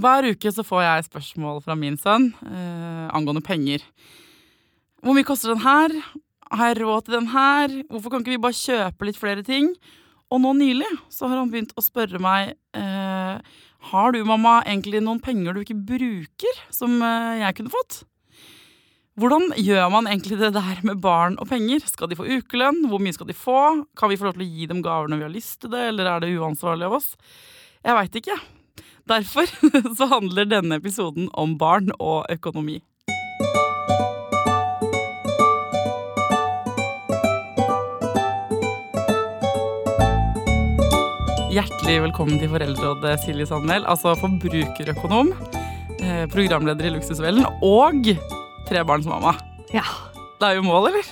Hver uke så får jeg spørsmål fra min sønn eh, angående penger. Hvor mye koster den her? Har jeg råd til den her? Hvorfor kan ikke vi bare kjøpe litt flere ting? Og nå nylig så har han begynt å spørre meg eh, Har du, mamma, egentlig noen penger du ikke bruker, som eh, jeg kunne fått? Hvordan gjør man egentlig det der med barn og penger? Skal de få ukelønn? Hvor mye skal de få? Kan vi få lov til å gi dem gaver når vi har lyst til det, eller er det uansvarlig av oss? Jeg veit ikke. Derfor så handler denne episoden om barn og økonomi. Hjertelig velkommen til Foreldrerådet, Silje Sandmæl. Altså forbrukerøkonom, eh, programleder i Luksusvellen og trebarnsmamma. Ja. Det er jo mål, eller?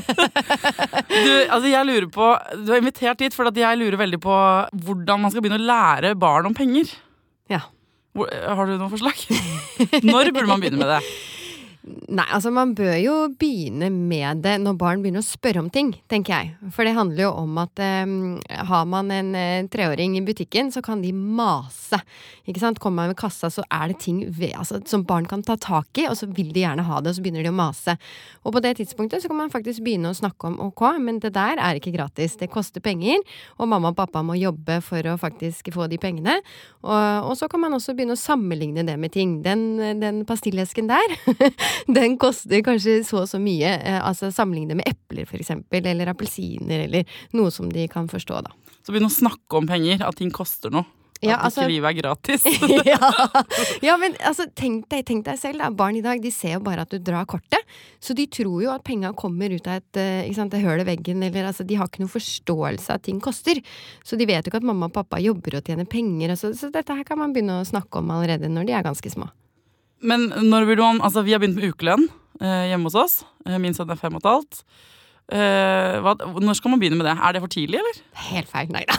du, altså jeg lurer på, du er invitert dit fordi jeg lurer veldig på hvordan man skal begynne å lære barn om penger. Ja. Hvor, har du noen forslag? Når burde man begynne med det? Nei, altså man bør jo begynne med det når barn begynner å spørre om ting, tenker jeg. For det handler jo om at eh, har man en eh, treåring i butikken, så kan de mase. Ikke sant? Kommer man ved kassa, så er det ting ved, altså, som barn kan ta tak i, og så vil de gjerne ha det, og så begynner de å mase. Og på det tidspunktet så kan man faktisk begynne å snakke om ok, men det der er ikke gratis. Det koster penger, og mamma og pappa må jobbe for å faktisk få de pengene. Og, og så kan man også begynne å sammenligne det med ting. Den, den pastillesken der den koster kanskje så og så mye. Eh, altså Sammenligne med epler, for eksempel, eller appelsiner, eller noe som de kan forstå, da. Så begynn å snakke om penger, at ting koster noe. Ja, at altså- ikke livet er gratis. ja. ja, men altså, tenk deg, tenk deg selv, da. Barn i dag de ser jo bare at du drar kortet. Så de tror jo at penga kommer ut av et, eh, ikke sant, høl i veggen, eller altså, de har ikke noen forståelse av at ting koster. Så de vet jo ikke at mamma og pappa jobber og tjener penger, Altså, så, så dette her kan man begynne å snakke om allerede når de er ganske små. Men når burde man Altså, vi har begynt med ukelønn eh, hjemme hos oss. Eh, min sønn er fem og et halvt. Eh, hva, når skal man begynne med det? Er det for tidlig, eller? Helt feil. Nei da.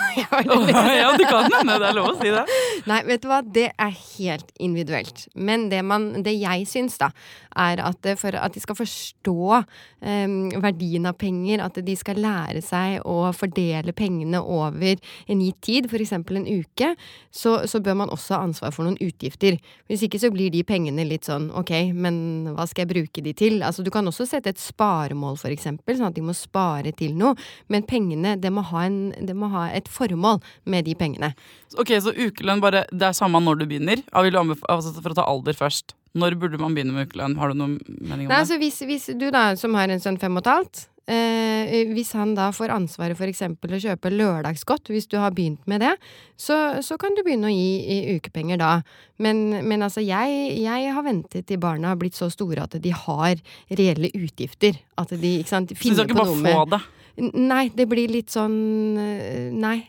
ja, du kan hende. Det er lov å si det. Nei, vet du hva, det er helt individuelt. Men det, man, det jeg syns, da, er at for at de skal forstå um, verdien av penger, at de skal lære seg å fordele pengene over en gitt tid, f.eks. en uke, så, så bør man også ha ansvar for noen utgifter. Hvis ikke så blir de pengene litt sånn ok, men hva skal jeg bruke de til? Altså du kan også sette et sparemål, eksempel, sånn at de må spare til noe. Men pengene, det må en, det må ha et formål med de pengene. Ok, Så ukelønn bare, det er samme når du begynner? Altså, for å ta alder først. Når burde man begynne med ukelønn? Har du noen mening om Nei, det? altså hvis, hvis du da, som har en sønn fem og et halvt, eh, hvis han da får ansvaret for eksempel å kjøpe lørdagsgodt, hvis du har begynt med det, så, så kan du begynne å gi i ukepenger da. Men, men altså, jeg, jeg har ventet til barna har blitt så store at de har reelle utgifter. At de, ikke sant, Så du skal ikke på bare få det? Nei, det blir litt sånn øh, Nei,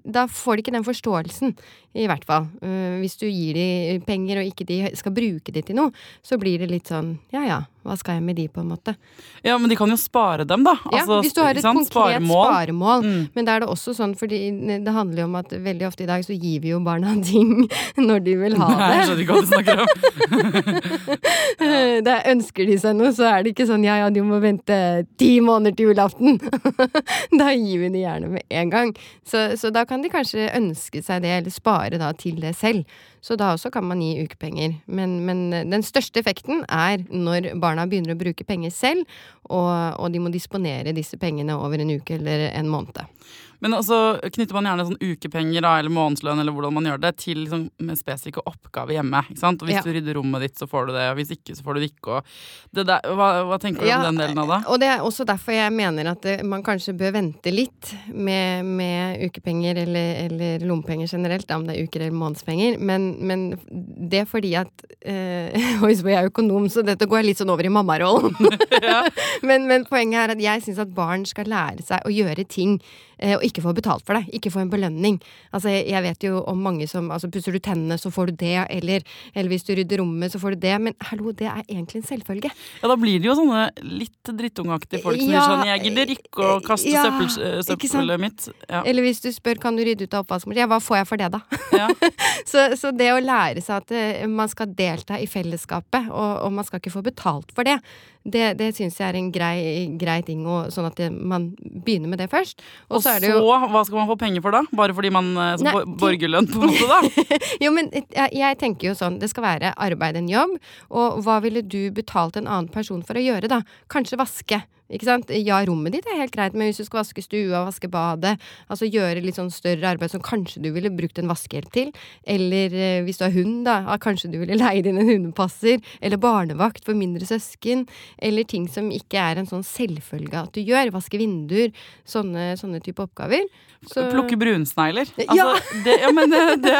da får de ikke den forståelsen, i hvert fall. Øh, Hvis du gir de penger og ikke de skal bruke det til noe, så blir det litt sånn ja ja, hva skal jeg med de, på en måte. Ja, men de kan jo spare dem, da. Altså, ja, hvis du har et konkret Sparemål. sparemål. Mm. Men da er det også sånn, fordi det handler jo om at veldig ofte i dag så gir vi jo barna ting når de vil ha Nei, jeg skjønner ikke hva du snakker om. Da ønsker de seg noe, så er det ikke sånn ja ja, du må vente ti måneder til julaften. da gir vi det gjerne med en gang. Så, så da kan de kanskje ønske seg det, eller spare da til det selv. Så da også kan man gi ukepenger. Men, men den største effekten er når barna begynner å bruke penger selv, og, og de må disponere disse pengene over en uke eller en måned. Men også knytter man gjerne sånn ukepenger da, eller månedslønn eller hvordan man gjør det, til liksom, med spesifikke oppgaver hjemme. ikke sant? Og Hvis Ja. du rydder rommet ditt, så får du det, og hvis ikke, så får du det ikke. Og det der, hva, hva tenker du Ja, om den delen av det? Og det er også derfor jeg mener at det, man kanskje bør vente litt med, med ukepenger eller, eller lommepenger generelt, da, om det er uker eller månedspenger. Men, men det er fordi at eh, Oi, jeg er økonom, så dette går jeg litt sånn over i mammarollen. men, men poenget er at jeg syns at barn skal lære seg å gjøre ting. Eh, Og ikke få betalt for det. Ikke få en belønning. Altså, jeg, vet jo om mange som altså, Pusser du tennene, så får du det. Eller, eller hvis du rydder rommet, så får du det. Men hallo, det er egentlig en selvfølge. Ja, Da blir det jo sånne litt drittungaktige folk som Ja, sier sånn 'Jeg gidder ikke å kaste ja, søppel, søppelet mitt'. Ja. Eller hvis du spør kan du rydde ut av oppvaskmaskinen, ja, hva får jeg for det, da? Ja. så, så det å lære seg at eh, man skal delta i fellesskapet, og, og man skal ikke få betalt for det, Det, det syns jeg er en grei, grei ting, og, sånn at det, man begynner med det først. Og, så så, er det jo hva skal man få penger for da? Bare fordi man eh, som Nei, borgerlønn, på en måte, da? Jo, men eh, jeg, jeg tenker jo sånn, det skal være arbeid en jobb, og hva ville du betalt en annen person for å gjøre da? Kanskje vaske, ikke sant? Ja, rommet ditt er helt greit, men hvis du skal vaske stua, vaske badet, altså gjøre litt sånn større arbeid som kanskje du ville brukt en vaskehjelp til, eller eh, hvis du har hund da, ja, kanskje du ville leid inn en hundepasser, eller barnevakt for mindre søsken, eller ting som ikke er en sånn selvfølge at du gjør, vaske vinduer, sånne, sånne type oppgaver. Så- Plukke brunsnegler. Ja. Altså, det, ja, men det, det,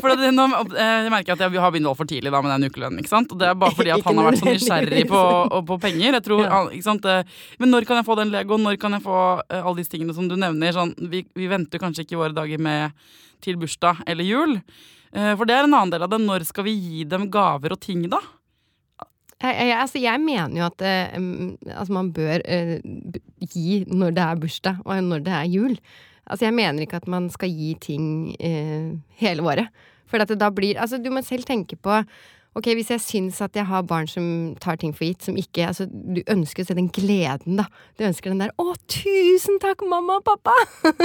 for det, nå, jeg merker at jeg har begynt altfor tidlig da med den ukelønnen. ikke sant? Og det er bare fordi at han har vært så nysgjerrig på, på penger. Jeg tror, Ja. ikke sant? eh, Men når kan jeg få den Legoen? Når kan jeg få uh, alle disse tingene som du nevner? Sånn, vi, vi venter kanskje ikke våre dager med til bursdag eller jul. Uh, For det er en annen del av det. Når skal vi gi dem gaver og ting, da? Jeg, jeg, altså jeg mener jo at mm, altså man bør gi når det er bursdag, og når det er jul. Altså jeg mener ikke at man skal gi ting hele året. For da blir Altså, du må selv tenke på Ok, hvis jeg syns at jeg har barn som tar ting for gitt, som ikke Altså, du ønsker å se den gleden, da. Du ønsker den der 'Å, tusen takk, mamma og pappa'!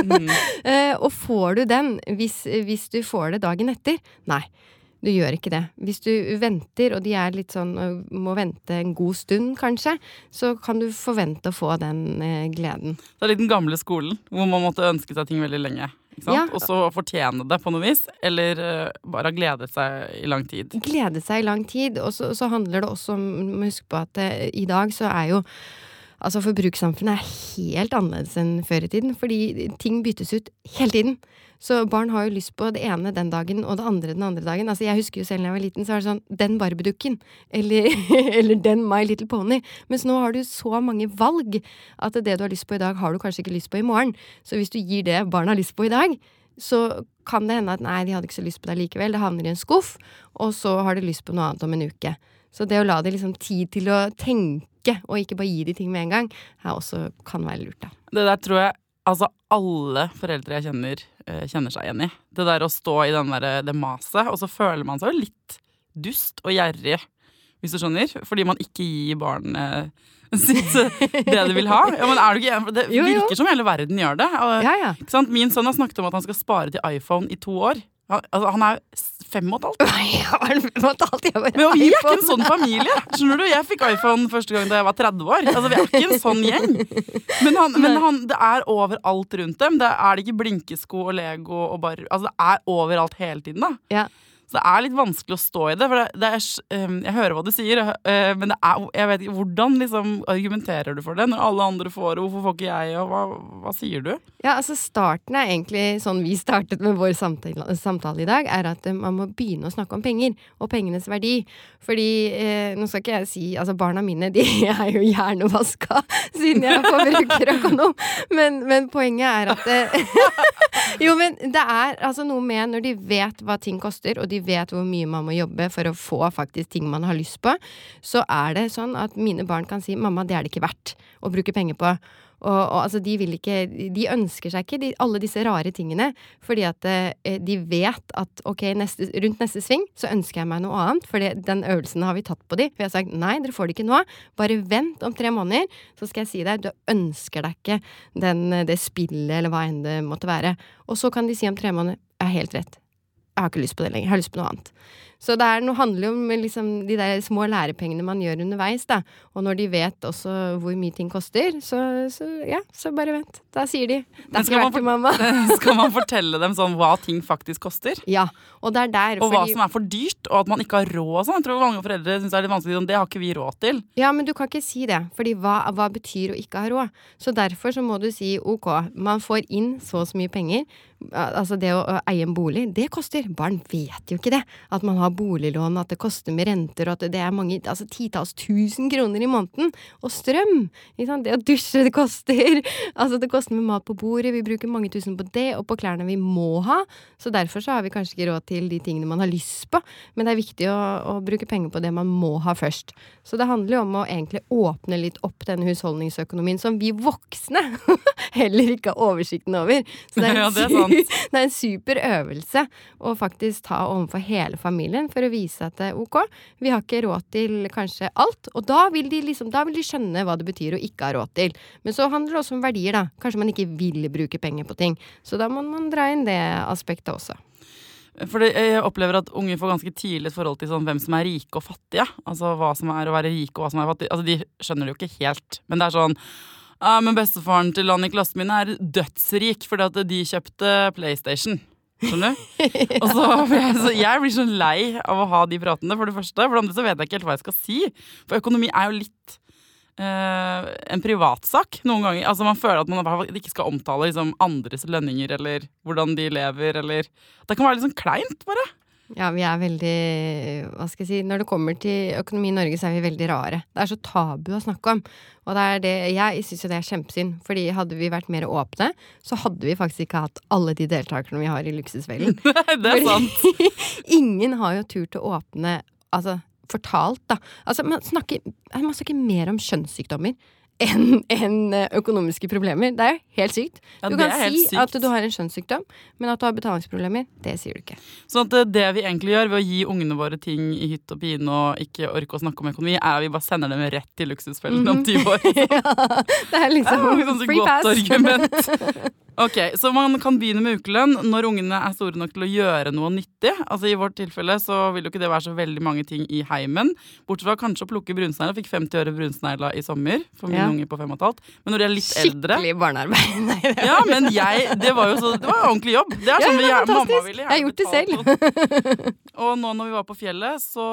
Mm. Eh, og får du den hvis, hvis du får det dagen etter? Nei, du gjør ikke det. Hvis du venter, og de er litt sånn øh, må vente en god stund, kanskje, så kan du forvente å få den eh, gleden. Det er litt den gamle skolen, hvor man måtte ønske seg ting veldig lenge. Ja. Og så fortjene det på noe vis, eller eh, bare ha gledet seg i lang tid. Glede seg i lang tid, og så, så handler det også om huske på at eh, i dag så er jo Altså Forbrukssamfunnet er helt annerledes enn før i tiden, fordi ting byttes ut hele tiden. Så barn har jo lyst på det ene den dagen, og det andre den andre dagen. Altså Jeg husker jo selv da jeg var liten, så var det sånn Den Barbie-dukken. Eller, eller den My Little Pony. Mens nå har du så mange valg at det du har lyst på i dag, har du kanskje ikke lyst på i morgen. Så hvis du gir det barna har lyst på i dag, så kan det hende at nei, de hadde ikke så lyst på det likevel. Det havner i en skuff, og så har de lyst på noe annet om en uke. Så det å la dem liksom tid til å tenke, og ikke bare gi de ting med en gang, er også, kan være lurt, da. Det der tror jeg altså alle foreldre jeg kjenner, eh, kjenner seg igjen i. Det der å stå i den der, det maset, og så føler man seg jo litt dust og gjerrig, hvis du skjønner. Fordi man ikke gir barnet sitt det de vil ha. Ja, er? For Det Jo, jo. virker som hele verden gjør det. Og, Ja, ja. Min sønn har snakket om at han skal spare til iPhone i to år. Han, altså, han er fem og et halvt. alt jeg bare Men vi er ikke en sånn familie. Skjønner du? Jeg fikk iPhone første gang da jeg var 30 år. Altså, Vi er ikke en sånn gjeng. Men, han, men han, det er overalt rundt dem. Det er det ikke blinkesko og Lego og bare Altså det er overalt hele tiden, da. Ja. Det er litt vanskelig å stå i det. For det, det er, um, jeg hører hva du sier, uh, men er, jeg vet ikke, hvordan liksom argumenterer du for det når alle andre får det? Hvorfor får ikke jeg? Og hva, hva sier du? Ja, altså Starten er egentlig sånn vi startet med vår samtale, samtale i dag, er at eh, man må begynne å snakke om penger og pengenes verdi. Fordi eh, nå skal ikke jeg si Altså, barna mine de er jo hjernevaska siden jeg er forbrukerøkonom, men, men poenget er at eh, Jo, men det er altså noe med når de vet hva ting koster, og de vet hvor mye man må jobbe for å få faktisk ting man har lyst på, så er det sånn at mine barn kan si 'mamma, det er det ikke verdt å bruke penger på'. Og, og altså, de ikke De ønsker seg ikke de, alle disse rare tingene, fordi at eh, de vet at ok, neste, rundt neste sving så ønsker jeg meg noe annet, for den øvelsen har vi tatt på de. For jeg har sagt nei, dere får det ikke nå. Bare vent om tre måneder, så skal jeg si deg du ønsker deg ikke den, det spillet eller hva enn det måtte være. Og så kan de si om tre måneder jeg har helt rett. Jeg har ikke lyst på det lenger. Jeg har lyst på noe annet. Så det er noe, handler jo om liksom, de der små lærepengene man gjør underveis, da. Og når de vet også hvor mye ting koster, så, så ja, så bare vent. Da sier de det er skal ikke man verdt det, mamma. Skal man fortelle dem sånn hva ting faktisk koster? Ja, og det er der. Og hva som er for dyrt, og at man ikke har råd og sånn. Jeg tror mange foreldre syns det er litt vanskelig. sånn, Det har ikke vi råd til. Ja, men du kan ikke si det, fordi hva, hva betyr å ikke ha råd? Så derfor så må du si ok, man får inn så og så mye penger. Altså det å, å eie en bolig, det koster. Barn vet jo ikke det. At man har boliglån, at det koster med renter, og at det er mange altså titalls tusen kroner i måneden. Og strøm! Det å dusje, det koster. Altså det koster med mat på bordet, vi bruker mange tusen på det, og på klærne vi må ha. Så derfor så har vi kanskje ikke råd til de tingene man har lyst på. Men det er viktig å, å bruke penger på det man må ha først. Så det handler jo om å egentlig åpne litt opp denne husholdningsøkonomien som vi voksne heller ikke har oversikten over. Så det er en, Ja, det er sant. det er en super øvelse å faktisk ta overfor hele familien. Familien for å vise at ok, vi har ikke råd til kanskje alt. Og da vil de liksom, da vil de skjønne hva det betyr å ikke ha råd til. Men så handler det også om verdier, da. Kanskje man ikke vil bruke penger på ting. Så da må man dra inn det aspektet også. For jeg opplever at unge får ganske tidlig et forhold til sånn hvem som er rike og fattige. Altså hva som er å være rike og hva som er fattig. Altså De skjønner det jo ikke helt. Men det er sånn ja, men bestefaren til han i klassen min er dødsrik fordi at de kjøpte PlayStation. Skjønner du? Og så, jeg, så jeg blir så lei av å ha de pratene, for det første. For det andre så vet jeg ikke helt hva jeg skal si. For økonomi er jo litt Uh, en privatsak noen ganger. Altså Man føler at man ikke skal omtale liksom, andres lønninger eller hvordan de lever, eller Det kan være litt sånn kleint, bare. Ja, vi er veldig Hva skal jeg si Når det kommer til økonomi i Norge, så er vi veldig rare. Det er så tabu å snakke om. Og det er det, jeg syns jo det er kjempesynd. Fordi hadde vi vært mer åpne, så hadde vi faktisk ikke hatt alle de deltakerne vi har i Luksusfellen. det er sant. ingen har jo turt å åpne Altså fortalt, da. Altså, man snakker, man snakker mer om kjønnssykdommer enn en eh, økonomiske problemer. Det er jo helt sykt. Ja, du kan si sykt. at du har en skjønnssykdom, men at du har betalingsproblemer, det sier du ikke. Så at det vi egentlig gjør ved å gi ungene våre ting i hytt og pine og ikke orke å snakke om økonomi, er at vi bare sender dem rett til luksusfellen om 20 år. ja, det er Det liksom er et free godt pass. argument. Ok, Så man kan begynne med ukelønn når ungene er store nok til å gjøre noe nyttig. Altså I vårt tilfelle så vil jo ikke det være så veldig mange ting i heimen. Bortsett fra kanskje å plukke brunsnegler. Fikk 50 øre brunsnegla i sommer for min Ja. unge på fem og et halvt. Men når de er litt eldre Skikkelig barnearbeid. Nei, Ja, men jeg Det var jo så, det var ordentlig jobb. Det er Ja, sånn vi er mamma ville Jeg har gjort det selv. Og nå når vi var på fjellet, så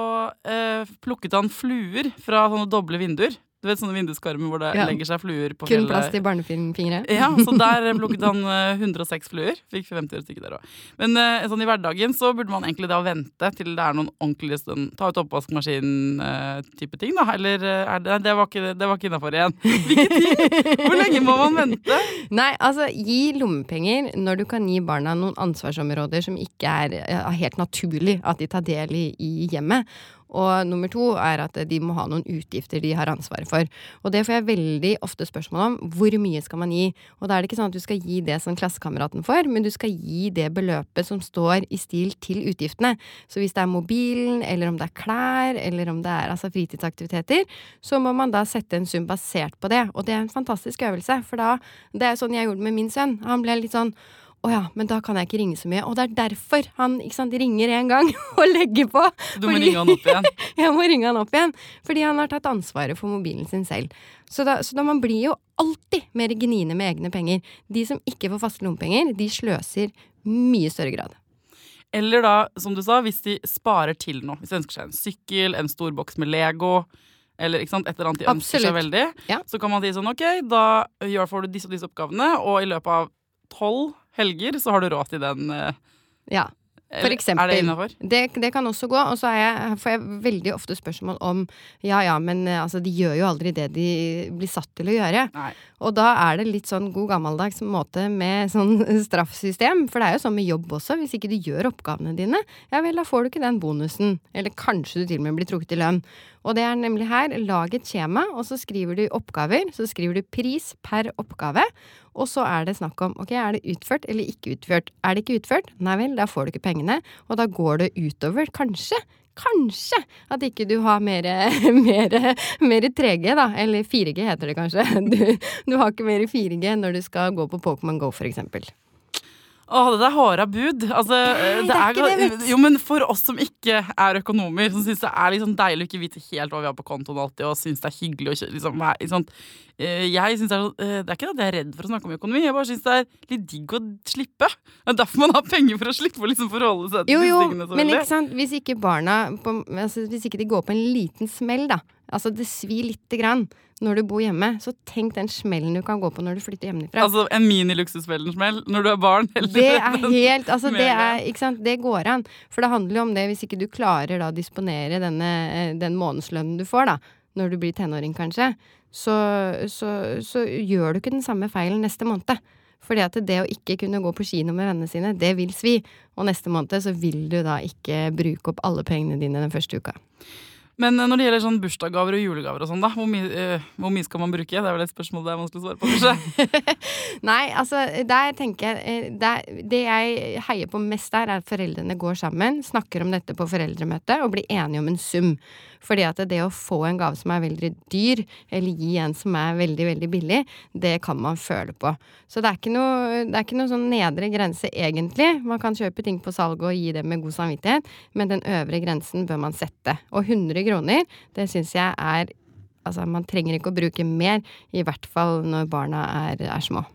eh, plukket han fluer fra sånne doble vinduer. Du vet sånne vinduskarmer hvor det Ja. legger seg fluer på Kun fjellet. plass til barnefingre. Ja, så der plukket han eh, 106 fluer. Fikk 50 øre stykket der òg. Men eh, sånn i hverdagen så burde man egentlig da vente til det er noen ordentlige stund. Ta ut oppvaskmaskin-type ting, da. Eller eh, er det, det var ikke, det var ikke innafor igjen. Hvor lenge må man vente? Nei, altså gi lommepenger når du kan gi barna noen ansvarsområder som ikke er ja, helt naturlig at de tar del i i hjemmet. Og nummer to er at de må ha noen utgifter de har ansvaret for. Og det får jeg veldig ofte spørsmål om. Hvor mye skal man gi? Og da er det ikke sånn at du skal gi det som klassekameraten får, men du skal gi det beløpet som står i stil til utgiftene. Så hvis det er mobilen, eller om det er klær, eller om det er altså fritidsaktiviteter, så må man da sette en sum basert på det. Og det er en fantastisk øvelse, for da Det er sånn jeg gjorde med min sønn. Han ble litt sånn å ja, men da kan jeg ikke ringe så mye. Og det er derfor han sant, ringer en gang og legger på. Du må Fordi- ringe han opp igjen. Jeg må ringe han opp igjen, fordi han har tatt ansvaret for mobilen sin selv. Så da, så da man blir jo alltid mer gniende med egne penger. De som ikke får faste lommepenger, de sløser mye større grad. Eller da, som du sa, hvis de sparer til noe. Hvis de ønsker seg en sykkel, en stor boks med Lego, eller et eller annet de ønsker seg veldig, Ja. så kan man si sånn ok, da får du disse og disse oppgavene, og i løpet av tolv helger så har du råd til den. eh, Ja, For eksempel. Det det, det kan også gå. Og så jeg, får jeg veldig ofte spørsmål om ja ja, men eh, altså, de gjør jo aldri det de blir satt til å gjøre. Nei. Og da er det litt sånn god gammeldags måte med sånn straffsystem. For det er jo sånn med jobb også. Hvis ikke du gjør oppgavene dine, ja vel, da får du ikke den bonusen. Eller kanskje du til og med blir trukket i lønn. Og det er nemlig her, lag et skjema, og så skriver du oppgaver. Så skriver du pris per oppgave. Og så er det snakk om ok, er det utført eller ikke utført. Er det ikke utført, nei vel, da får du ikke pengene. Og da går det utover, kanskje, kanskje, at ikke du har mer, mer, mer 3G, da. Eller 4G heter det kanskje. Du, du har ikke mer 4G når du skal gå på Pokémon GO, for eksempel. Åh, det er håra bud. Altså, Nei, det er ikke det, vet. Jo, men for oss som ikke er økonomer, som syns det er liksom deilig å ikke vite helt hva vi har på kontoen alltid, og syns det er hyggelig å liksom? Eh, Jeg synes det, er, eh, det er ikke at jeg er redd for å snakke om økonomi, jeg bare syns det er litt digg å slippe. Det er derfor man har penger, for å slippe å liksom forholde seg til Jo, disse jo, tingene Jo, men ikke sant, hvis ikke barna på, altså, Hvis ikke de går på en liten smell, da. Altså det svir lite grann når du bor hjemme, så tenk den smellen du kan gå på når du flytter hjemmefra. Altså en mini-luksusfellensmell når du er barn. Eller Det er helt Altså, det er Ikke sant, det går an. For det handler jo om det hvis ikke du klarer da å disponere denne, eh, den månedslønnen du får, da, når du blir tenåring, kanskje, så, så, så gjør du ikke den samme feilen neste måned. Fordi at det å ikke kunne gå på kino med vennene sine, det vil svi. Og neste måned så vil du da ikke bruke opp alle pengene dine den første uka. Men eh, når det gjelder sånn bursdagsgaver og julegaver og sånn, da, hvor, mye, uh, hvor mye skal man bruke? Det er vel et spørsmål det er vanskelig å svare på, kanskje. Nei, altså der tenker jeg eh, der, Det jeg heier på mest der, er at foreldrene går sammen, snakker om dette på foreldremøtet og blir enige om en sum. Fordi at det å få en gave som er veldig dyr, eller gi en som er veldig, veldig billig, det kan man føle på. Så det er ikke noe, det er ikke noe sånn nedre grense, egentlig. Man kan kjøpe ting på salg og gi det med god samvittighet, men den øvre grensen bør man sette. Og 100 kroner, det syns jeg er Altså, man trenger ikke å bruke mer, i hvert fall når barna er, er små.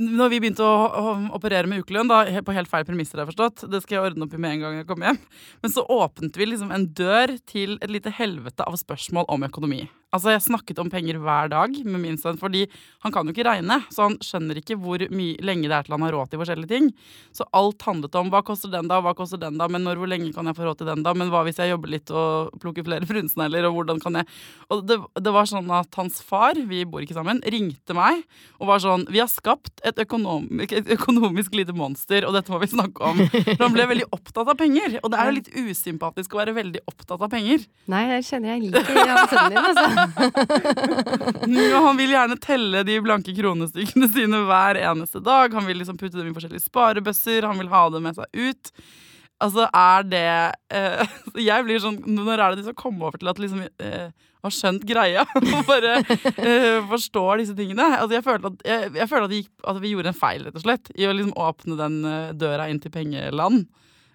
Når vi begynte å, operere med ukelønn, da, på helt feil premisser, jeg forstått, det skal jeg ordne opp i med en gang jeg kommer hjem, men så åpnet vi liksom en dør til et lite helvete av spørsmål om økonomi. Altså, jeg snakket om penger hver dag med min sønn, fordi han kan jo ikke regne, så han skjønner ikke hvor mye, lenge det er til han har råd til forskjellige ting. Så alt handlet om hva koster den da, hva koster den da, men når, hvor lenge kan jeg få råd til den da, men hva hvis jeg jobber litt og plukker flere brunsnegler, og hvordan kan jeg Og det, det var sånn at hans far, vi bor ikke sammen, ringte meg og var sånn Vi har skapt et økonomisk, et økonomisk lite monster, og dette må vi snakke om. For han ble veldig opptatt av penger, og det er jo litt usympatisk å være veldig opptatt av penger. Nei, det kjenner jeg litt i sønnen din, altså. Han vil gjerne telle de blanke kronestykkene sine hver eneste dag. Han vil liksom putte dem i forskjellige sparebøsser, han vil ha det med seg ut. Altså, er det eh, Jeg blir sånn Når er det de skal komme over til at liksom eh, har skjønt greia og bare eh, forstår disse tingene? Altså, jeg føler at, jeg, jeg følte at, gikk, at vi gjorde en feil, rett og slett, i å liksom åpne den eh, døra inn til pengeland.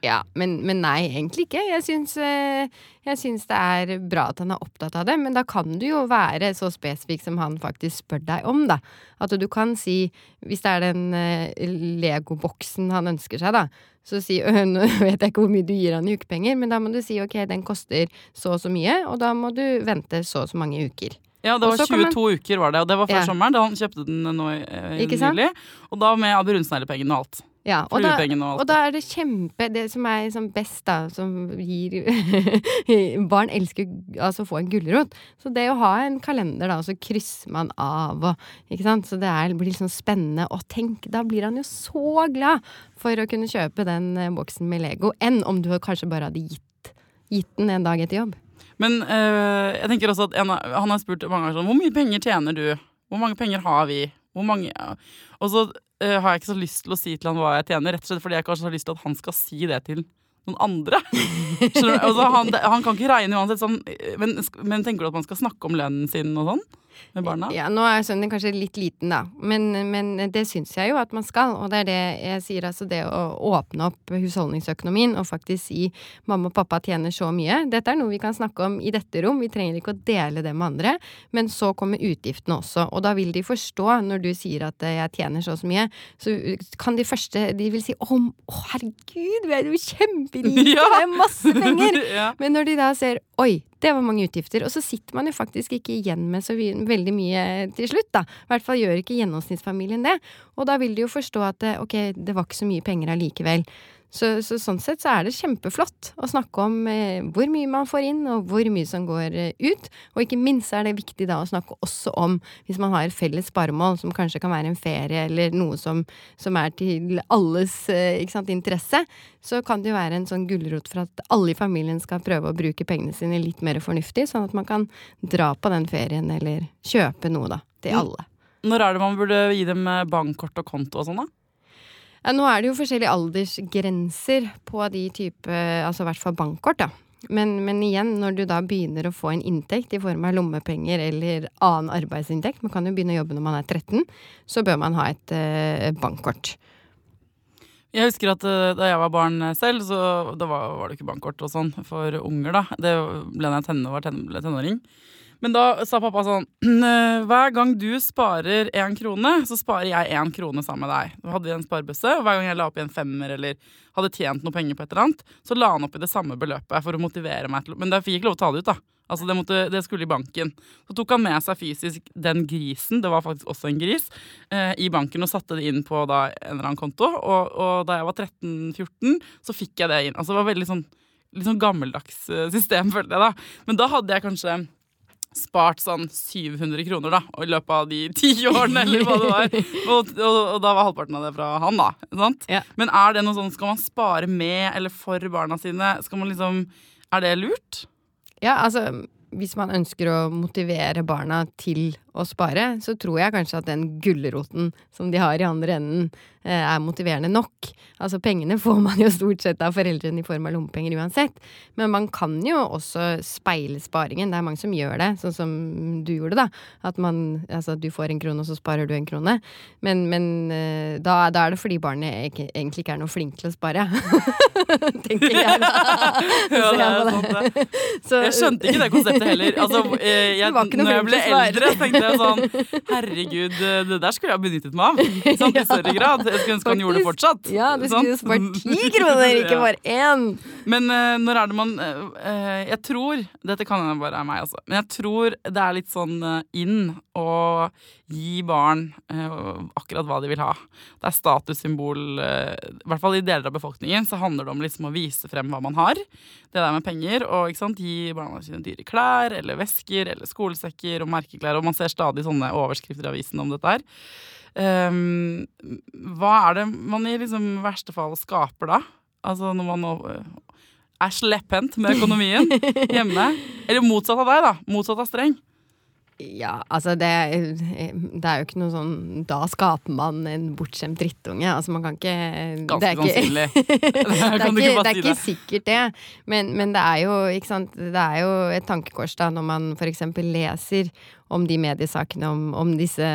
Ja, men, men nei, egentlig ikke. Jeg syns, eh, jeg syns det er bra at han er opptatt av det, men da kan du jo være så spesifikk som han faktisk spør deg om, da. At du kan si, hvis det er den eh, legoboksen han ønsker seg, da, så si Nå vet jeg ikke hvor mye du gir han i ukepenger, men da må du si ok, den koster så og så mye, og da må du vente så og så mange uker. Ja, det var så kan 22 uker, var det, og det var før Ja. sommeren. Da han kjøpte den nå eh, nylig. Og da med brunsneglepengene og alt. Ja, og da, og. Da er det kjempe Det som er liksom best, da, som gir Barn elsker altså å få en gulrot. Så det å ha en kalender, da, og så krysser man av og Ikke sant. Så det er, blir liksom spennende. Og tenk, da blir han jo så glad for å kunne kjøpe den eh, boksen med Lego, enn om du kanskje bare hadde gitt, gitt den en dag etter jobb. Men eh, jeg tenker også at en, han har spurt mange ganger sånn Hvor mye penger tjener du? Hvor mange penger har vi? Hvor mange Og så eh, har jeg ikke så lyst til å si til han hva jeg tjener, rett og slett fordi jeg kanskje har lyst til at han skal si det til noen andre. Altså, han, han kan ikke regne uansett sånn eh, men, men tenker du at man skal snakke om lønnen sin og sånn? Med barna? Ja, nå er sønnen kanskje litt liten, da, men, men det syns jeg jo at man skal. Og det er det jeg sier, altså det å åpne opp husholdningsøkonomien og faktisk si mamma og pappa tjener så mye. Dette er noe vi kan snakke om i dette rom, vi trenger ikke å dele det med andre. Men så kommer utgiftene også, og da vil de forstå, når du sier at jeg tjener så og så mye, så kan de første De vil si å, å herregud, vi er jo kjemperike, Ja. det er masse penger! ja. Men når de da ser oi, det var mange utgifter, og så sitter man jo faktisk ikke igjen med så veldig mye til slutt, da. I hvert fall gjør ikke gjennomsnittsfamilien det. Og da vil de jo forstå at eh, ok, det var ikke så mye penger allikevel. Så, så sånn sett så er det kjempeflott å snakke om eh, hvor mye man får inn, og hvor mye som går eh, ut. Og ikke minst er det viktig da å snakke også om, hvis man har et felles sparemål, som kanskje kan være en ferie eller noe som, som er til alles eh, sant, interesse, så kan det jo være en sånn gulrot for at alle i familien skal prøve å bruke pengene sine litt mer fornuftig, sånn at man kan dra på den ferien eller kjøpe noe, da, til alle. Når er det man burde gi dem eh, bankkort og konto og sånn, da? Ja, nå er det jo forskjellige aldersgrenser på de type, altså i hvert fall bankkort, da. Men, men igjen, når du da begynner å få en inntekt i form av lommepenger eller annen arbeidsinntekt, man kan jo begynne å jobbe når man er 13, så bør man ha et eh, bankkort. Jeg husker at eh, da jeg var barn selv, så var, var det ikke bankkort og sånn for unger, da. Det ble da jeg tenå- var ten, ble tenåring. Men da sa pappa sånn Hver gang du sparer én krone, så sparer jeg én krone sammen med deg. Da hadde vi en sparebøsse, og hver gang jeg la opp i en femmer eller hadde tjent noe penger på et eller annet, så la han opp i det samme beløpet for å motivere meg til Men jeg fikk ikke lov til å ta det ut, da. Altså det, måtte, det skulle i banken. Så tok han med seg fysisk den grisen, det var faktisk også en gris, eh, i banken og satte det inn på da, en eller annen konto. Og, og da jeg var 13-14, så fikk jeg det inn. Altså det var veldig sånn, litt sånn gammeldags eh, system, følte jeg da. Men da hadde jeg kanskje spart sånn 700 kroner da, i løpet av de ti årene, eller hva det var. Og, og, og da var halvparten av det fra han, da. Sant? Ja. Men er det noe sånn, skal man spare med eller for barna sine? Skal man liksom, Er det lurt? Ja, altså hvis man ønsker å motivere barna til å spare, så tror jeg kanskje at den gulroten som de har i andre enden, eh, er motiverende nok. Altså pengene får man jo stort sett av foreldrene i form av lommepenger uansett. Men man kan jo også speile sparingen. Det er mange som gjør det, sånn som du gjorde, da. At man Altså du får en krone, og så sparer du en krone. Men, men eh, da, da, er det fordi barnet ikke, egentlig ikke er noe flink til å spare. Tenker jeg da. ja, det er sant, det. Så, jeg skjønte ikke det konseptet heller. Altså, eh, jeg, når jeg ble eldre, tenkte jeg sånn Herregud, det der skulle jeg ha benyttet meg av. Sånn, I større grad. Jeg skulle ønske han gjorde det fortsatt. Ja, du skulle spart ti kroner, ikke bare én. Men uh, når er det man uh, Jeg tror Dette kan hende bare være meg, altså. Men jeg tror det er litt sånn uh, inn å gi barn akkurat hva de vil ha. Det er statussymbol I hvert fall i deler av befolkningen så handler det om liksom å vise frem hva man har. Det der med penger. Og sant, gi barna sine dyre klær eller vesker eller skolesekker og merkeklær. Og man ser stadig sånne overskrifter i avisen om dette her. Um, hva er det man i liksom verste fall skaper da? Altså når man er slepphendt med økonomien hjemme. Eller motsatt av deg, da. Motsatt av streng. Ja, altså det, det, er jo ikke noe sånn Da skaper man en bortskjemt drittunge. Altså man kan ikke Ganske sannsynlig. det, er ikke, det er ikke sikkert det. Men, men, det er jo ikke sant Det er jo et tankekors da når man f.eks. leser om de mediesakene om, om, disse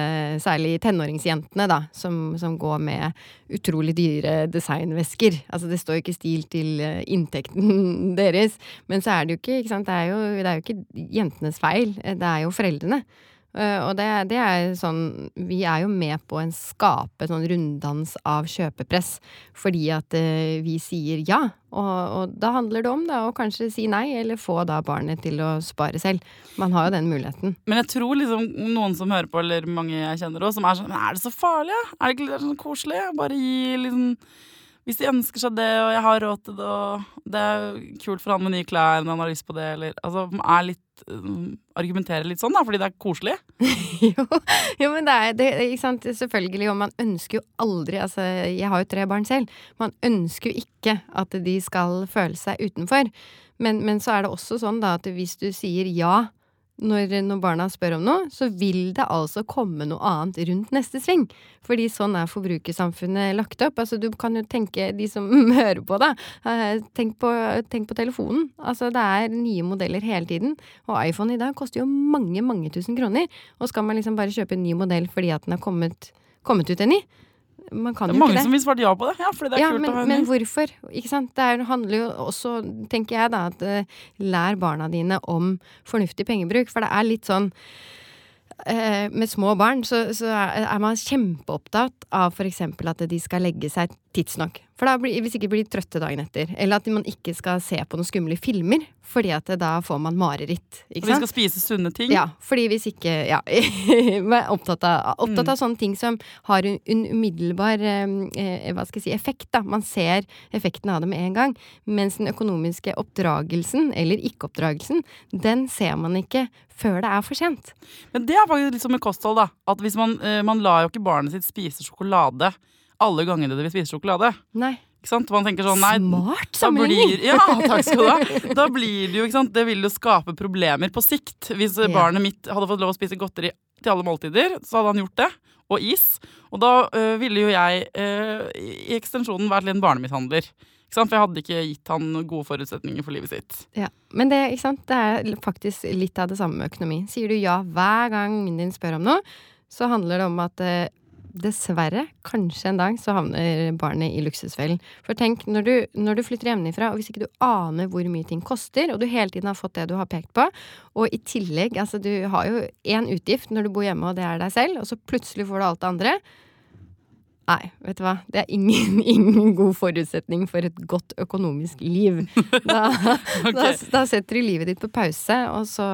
særlig tenåringsjentene, da, som, som, går med utrolig dyre designvesker. Altså det står jo ikke stil til eh, inntekten deres, men så er det jo ikke, ikke sant, det er jo, det er jo ikke jentenes feil, det er jo foreldrene. Uh, og det, det, er sånn Vi er jo med på en skape sånn runddans av kjøpepress fordi at uh, vi sier ja. Og, og, da handler det om da, å kanskje si nei, eller få da barnet til å spare selv. Man har jo den muligheten. Men jeg tror liksom noen som hører på, eller mange jeg kjenner også, som er sånn Er det så farlig? Er det ikke sånn koselig? Bare gi liksom hvis de ønsker seg det, og jeg har råd til det, og det er kult for han med nye klær, men han har lyst på det, eller Altså er litt um, Argumenterer litt sånn, da, fordi det er koselig. jo, jo, men det er det, ikke sant, selvfølgelig, og man ønsker jo aldri Altså, jeg har jo tre barn selv. Man ønsker jo ikke at de skal føle seg utenfor. Men, men så er det også sånn da at hvis du sier ja når, når, barna spør om noe, så vil det altså komme noe annet rundt neste sving. Fordi sånn er forbrukersamfunnet lagt opp. Altså, du kan jo tenke, de som hører på det, eh, tenk på, tenk på telefonen. Altså, det er nye modeller hele tiden. Og iPhone i dag koster jo mange, mange tusen kroner. Og skal man liksom bare kjøpe en ny modell fordi at den har kommet, kommet ut en ny? Man kan det er mange det. som vil svare ja på det. Ja, fordi det er ja, kult men, å ha Men hvorfor? Ikke sant? Det er, handler jo også, tenker jeg da, at uh, lær barna dine om fornuftig pengebruk. For det er litt sånn uh, med små barn så, så er man kjempeopptatt av f.eks. at de skal legge seg tidsnok. For da blir, hvis ikke blir de trøtte dagen etter. Eller at man ikke skal se på noen skumle filmer, fordi at da får man mareritt. Ikke sant? Og vi skal spise sunne ting? Ja, fordi hvis ikke Ja. opptatt, av, opptatt av mm. sånne ting som har en, en umiddelbar eh, hva skal jeg si, effekt. da. Man ser effekten av det med en gang. Mens den økonomiske oppdragelsen, eller ikke-oppdragelsen, den ser man ikke før det er for sent. Men det er faktisk litt som med kosthold, da. At hvis man, eh, man lar jo ikke barnet sitt spise sjokolade alle gangene dere vil spise sjokolade. Nei. Ikke sant? Man tenker sånn, nei, Smart sammenligning! Ja, takk skal du ha. Da blir det jo, ikke sant? Det vil jo skape problemer på sikt. Hvis ja. barnet mitt hadde fått lov å spise godteri til alle måltider, så hadde han gjort det. Og is. Og da øh, ville jo jeg øh, i ekstensjonen vært en barnemishandler. For jeg hadde ikke gitt han gode forutsetninger for livet sitt. Ja, Men det, ikke sant? det er faktisk litt av det samme med økonomi. Sier du ja hver gang ungen din spør om noe, så handler det om at øh, dessverre, kanskje en dag, så havner barnet i luksusfellen. For tenk, når du, når du flytter hjemmefra, og hvis ikke du aner hvor mye ting koster, og du hele tiden har fått det du har pekt på, og i tillegg, altså du har jo én utgift når du bor hjemme, og det er deg selv, og så plutselig får du alt det andre. Nei, vet du hva. Det er ingen, ingen god forutsetning for et godt økonomisk liv. Da, okay. da, da setter du livet ditt på pause, og så,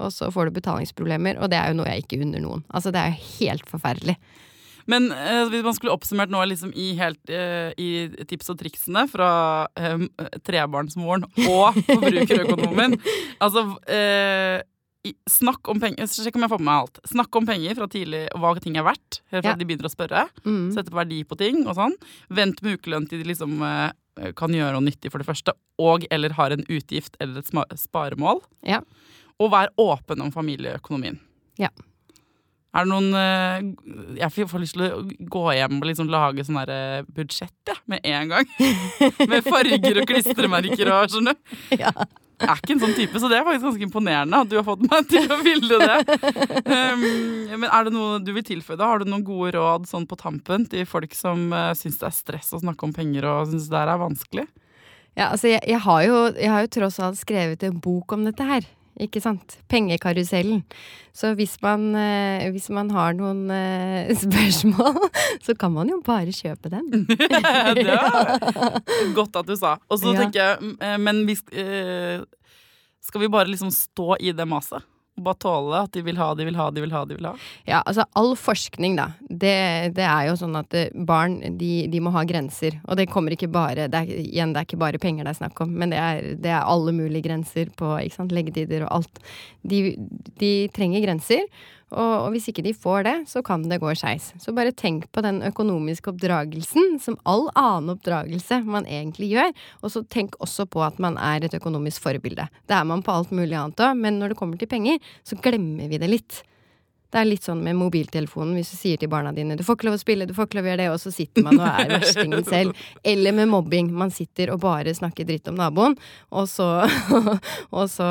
og så, får du betalingsproblemer. Og det er jo noe jeg ikke unner noen. Altså, det er jo helt forferdelig. Men eh, hvis man skulle oppsummert nå liksom i, helt, eh, i tips og triksene fra eh, trebarnsmoren og forbrukerøkonomen Altså eh, Snakk om penger Sjekk om jeg får med meg alt. Snakk om penger fra tidlig, og hva ting er verdt. Helt fra ja. de begynner å spørre. Mm. Sette verdi på ting og sånn. Vent med ukelønn til de liksom eh, kan gjøre noe nyttig, for det første, og eller har en utgift eller et sparemål. Ja. Og vær åpen om familieøkonomien. Ja. Er det noen eh, Jeg får- lyst til å gå hjem og liksom lage sånn eh, budsjett ja, med en gang. med farger og klistremerker og skjønner du. Ja. Jeg er ikke en sånn type, så det er faktisk ganske imponerende at du har fått meg til å ville det. Um, men er det noe du vil tilføye? da? Har du noen gode råd sånn på tampen til folk som uh, syns det er stress å snakke om penger og syns det er vanskelig? Ja, altså jeg, jeg, har jo, jeg har jo tross alt skrevet en bok om dette her. Ikke sant? Pengekarusellen. Så hvis man, eh, hvis man har noen eh, spørsmål, så kan man jo bare kjøpe den. det var godt at du sa. Og så Ja. tenker jeg, mm, eh, men vi, skal vi bare liksom stå i det maset? Bare tåle at de vil ha, de vil ha, de vil ha, de vil ha? Ja, altså all forskning, da. Det, det er jo sånn at eh, barn, de, de må ha grenser. Og det kommer ikke bare det er, Igjen, det er ikke bare penger det er snakk om, men det er, det er alle mulige grenser på ikke sant, leggetider og alt. De, de trenger grenser. Og, og hvis ikke de får det, så kan det gå skeis. Så bare tenk på den økonomiske oppdragelsen som all annen oppdragelse man egentlig gjør. Og så tenk også på at man er et økonomisk forbilde. Det er man på alt mulig annet òg, men når det kommer til penger, så glemmer vi det litt. Det er litt sånn med mobiltelefonen, hvis du sier til barna dine 'du får ikke lov å spille', 'du får ikke lov å gjøre det', og så sitter man og er verstingen selv. Eller med mobbing. Man sitter og bare snakker dritt om naboen, og så, og så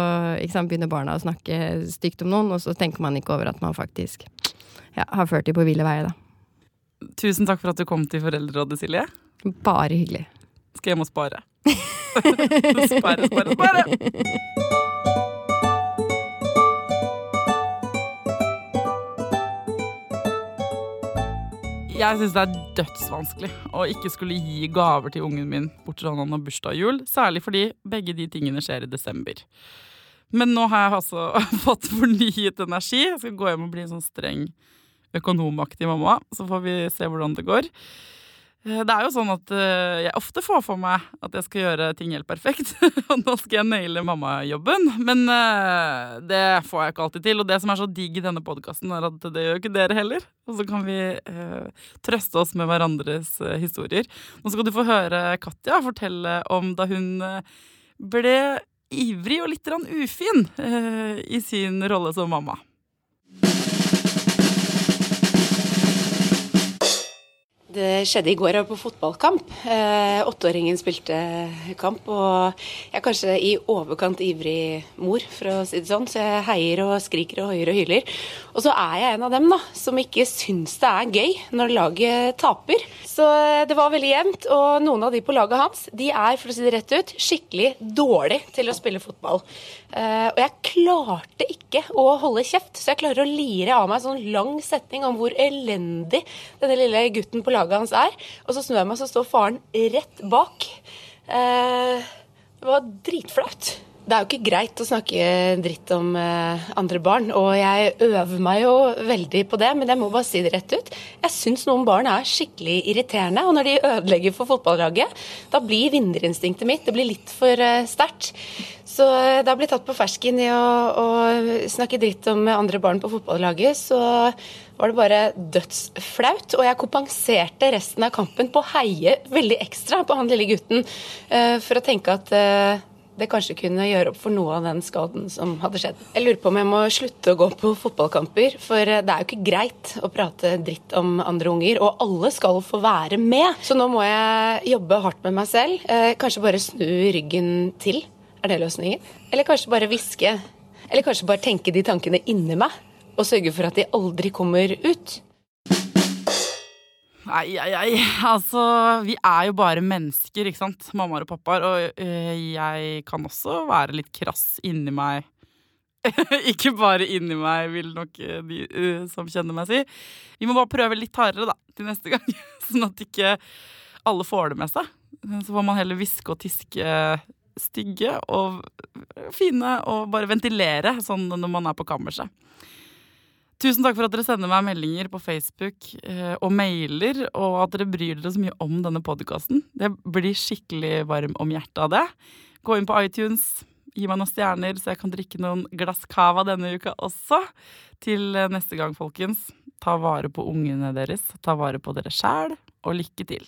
sant, begynner barna å snakke stygt om noen, og så tenker man ikke over at man faktisk ja, har ført dem på ville veier, da. Tusen takk for at du kom til Foreldrerådet, Silje. Bare hyggelig. Skal hjem og spare. spare, spare, spare! Jeg syns det er dødsvanskelig å ikke skulle gi gaver til ungen min bortsett fra har bursdag og jul. Særlig fordi begge de tingene skjer i desember. Men nå har jeg altså fått fornyet energi. Jeg skal gå hjem og bli en sånn streng økonomaktig mamma. Så får vi se hvordan det går. Eh, Det er jo sånn at eh, jeg ofte får for meg at jeg skal gjøre ting helt perfekt. Og nå skal jeg naile mammajobben. Men eh, det får jeg ikke alltid til. Og det som er så digg i denne podkasten, er at det gjør ikke dere heller. Og så kan vi trøste oss med hverandres historier. Nå skal du få høre Katja fortelle om da hun ble ivrig og litt ufin i sin rolle som mamma. Det skjedde i går, på fotballkamp. Eh, Åtteåringen spilte kamp, og jeg er kanskje i overkant ivrig mor, for å si det sånn, så jeg heier og skriker og hoier og hyler. Og så er jeg en av dem da, som ikke syns det er gøy når laget taper. Så eh, det var veldig jevnt, og noen av de på laget hans, de er, for å si det rett ut, skikkelig dårlig til å spille fotball. Eh, og jeg klarte ikke å holde kjeft, så jeg klarer å lire av meg en sånn lang setning om hvor elendig denne lille gutten på laget hans er. Og så snur jeg meg, så står faren rett bak. Eh, det var dritflaut. Det er jo ikke greit å snakke dritt om eh, andre barn, og jeg øver meg jo veldig på det, men jeg må bare si det rett ut. Jeg syns noen barn er skikkelig irriterende, og når de ødelegger for fotballaget, da blir vinnerinstinktet mitt det blir litt for eh, sterkt. Så eh, da jeg tatt på fersken i å, å snakke dritt om andre barn på fotballaget, så var det bare dødsflaut. Og jeg kompenserte resten av kampen på å heie veldig ekstra på han lille gutten, eh, for å tenke at eh, det kanskje kunne gjøre opp for noe av den skaden som hadde skjedd. Jeg lurer på om jeg må slutte å gå på fotballkamper, for eh, det er jo ikke greit å prate dritt om andre unger, og alle skal få være med. Så nå må jeg jobbe hardt med meg selv. Kanskje bare snu ryggen til. Er det løsningen? Eller kanskje bare hviske. Eller kanskje bare tenke de tankene inni meg, og sørge for at de aldri kommer ut. Nei, ei, ei. Altså, vi er jo bare mennesker, ikke sant? Mammaer og pappaer. Og øh, jeg kan også være litt krass inni meg. ikke bare inni meg, vil nok øh, de øh, som kjenner meg si. Vi må bare prøve litt hardere, da, til neste gang. sånn at ikke alle får det med seg. Så får man heller hviske og tiske stygge og fine og bare ventilere sånn når man er på kammerset. Tusen takk for at dere sender meg meldinger på Facebook eh, og mailer, og at dere bryr dere så mye om denne podkasten. Det blir skikkelig varm om hjertet av det. Gå inn på iTunes, gi meg noen stjerner, så jeg kan drikke noen glass cava denne uka også. Til eh, neste gang, folkens. Ta vare på ungene deres, ta vare på dere sjæl, og lykke til.